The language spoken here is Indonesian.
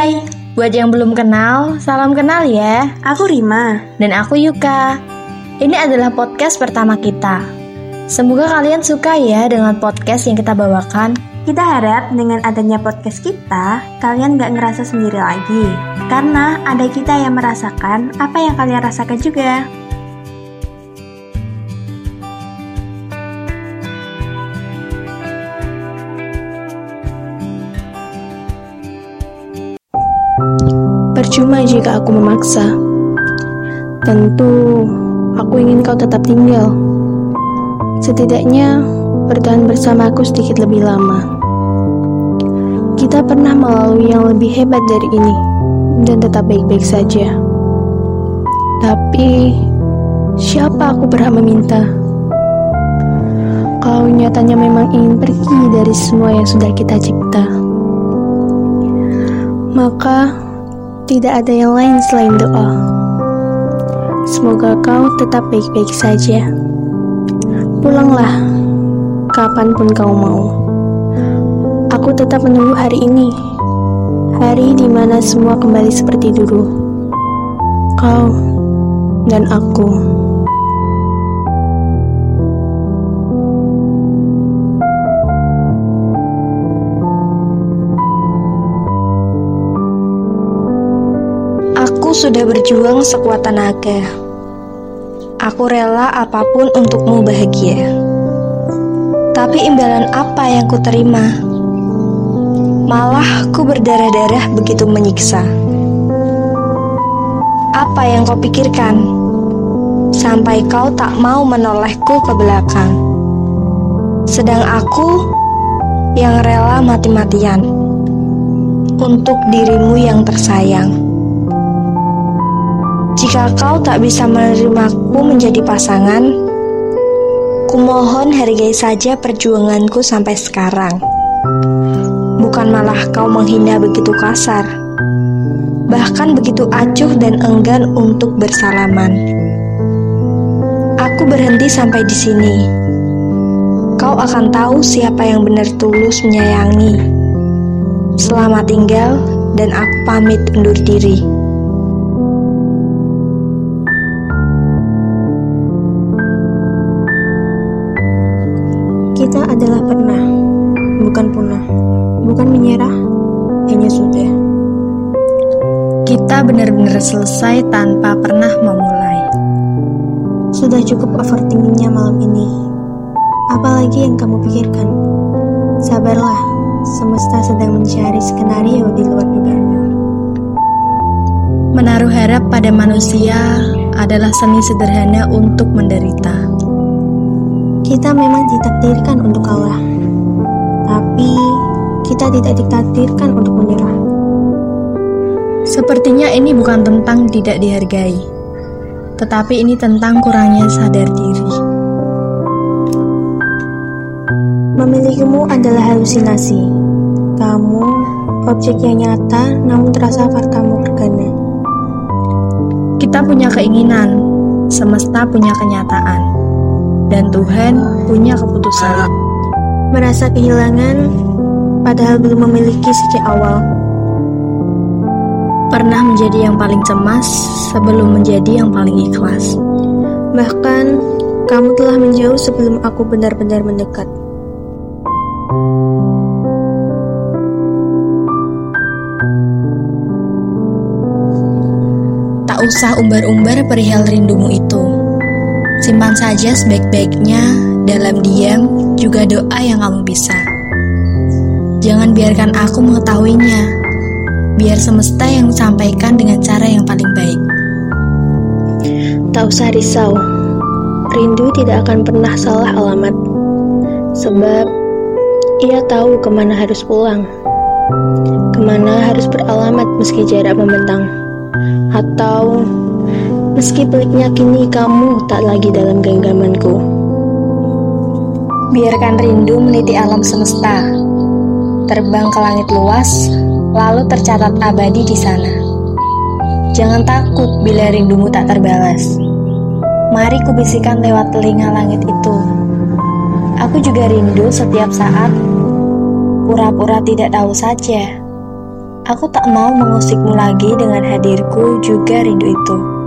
Hai. Buat yang belum kenal, salam kenal ya. Aku Rima. Dan aku Yuka. Ini adalah podcast pertama kita. Semoga kalian suka ya dengan podcast yang kita bawakan. Kita harap dengan adanya podcast kita, kalian gak ngerasa sendiri lagi. Karena ada kita yang merasakan apa yang kalian rasakan juga. Percuma jika aku memaksa. Tentu, aku ingin kau tetap tinggal. Setidaknya, bertahan bersama aku sedikit lebih lama. Kita pernah melalui yang lebih hebat dari ini, dan tetap baik-baik saja. Tapi, siapa aku berhak meminta? Kau nyatanya memang ingin pergi dari semua yang sudah kita cipta. Maka, tidak ada yang lain selain doa. Semoga kau tetap baik-baik saja. Pulanglah, kapan pun kau mau. Aku tetap menunggu hari ini, hari di mana semua kembali seperti dulu. Kau dan aku. Aku sudah berjuang sekuat tenaga. Aku rela apa pun untukmu bahagia. Tapi imbalan apa yang ku terima? Malah ku berdarah-darah begitu menyiksa. Apa yang kau pikirkan? Sampai kau tak mau menolehku ke belakang. Sedang aku yang rela mati-matian untuk dirimu yang tersayang. Jika kau tak bisa menerimaku menjadi pasangan, kumohon hargai saja perjuanganku sampai sekarang. Bukan malah kau menghina begitu kasar, bahkan begitu acuh dan enggan untuk bersalaman. Aku berhenti sampai di sini. Kau akan tahu siapa yang benar tulus menyayangi. Selamat tinggal, dan aku pamit undur diri. Kita adalah pernah, bukan punah, bukan menyerah, hanya sudah. Kita benar-benar selesai tanpa pernah memulai. Sudah cukup overthinkingnya malam ini. Apalagi yang kamu pikirkan? Sabarlah, semesta sedang mencari skenario di luar dugaanmu. Menaruh harap pada manusia adalah seni sederhana untuk menderita. Kita memang ditakdirkan untuk kalah, tapi kita tidak ditakdirkan untuk menyerah. Sepertinya ini bukan tentang tidak dihargai, tetapi ini tentang kurangnya sadar diri. Memilikimu adalah halusinasi. Kamu objek yang nyata, namun terasa faktamu bergana. Kita punya keinginan, semesta punya kenyataan, Tuhan punya keputusan. Merasa kehilangan, padahal belum memiliki sejak awal. Pernah menjadi yang paling cemas sebelum menjadi yang paling ikhlas. Bahkan, kamu telah menjauh sebelum aku benar-benar mendekat. Tak usah umbar-umbar perihal rindumu itu. Simpan saja sebaik-baiknya dalam diam juga doa yang kamu bisa. Jangan biarkan aku mengetahuinya. Biar semesta yang sampaikan dengan cara yang paling baik. Tak usah risau, rindu tidak akan pernah salah alamat. Sebab ia tahu ke mana harus pulang, ke mana harus beralamat meski jarak membentang, atau meski peliknya kini kamu tak lagi dalam genggamanku. Biarkan rindu meniti alam semesta, terbang ke langit luas, lalu tercatat abadi di sana. Jangan takut bila rindumu tak terbalas. Mari kubisikan lewat telinga langit itu. Aku juga rindu setiap saat, pura-pura tidak tahu saja. Aku tak mau mengusikmu lagi dengan hadirku juga rindu itu.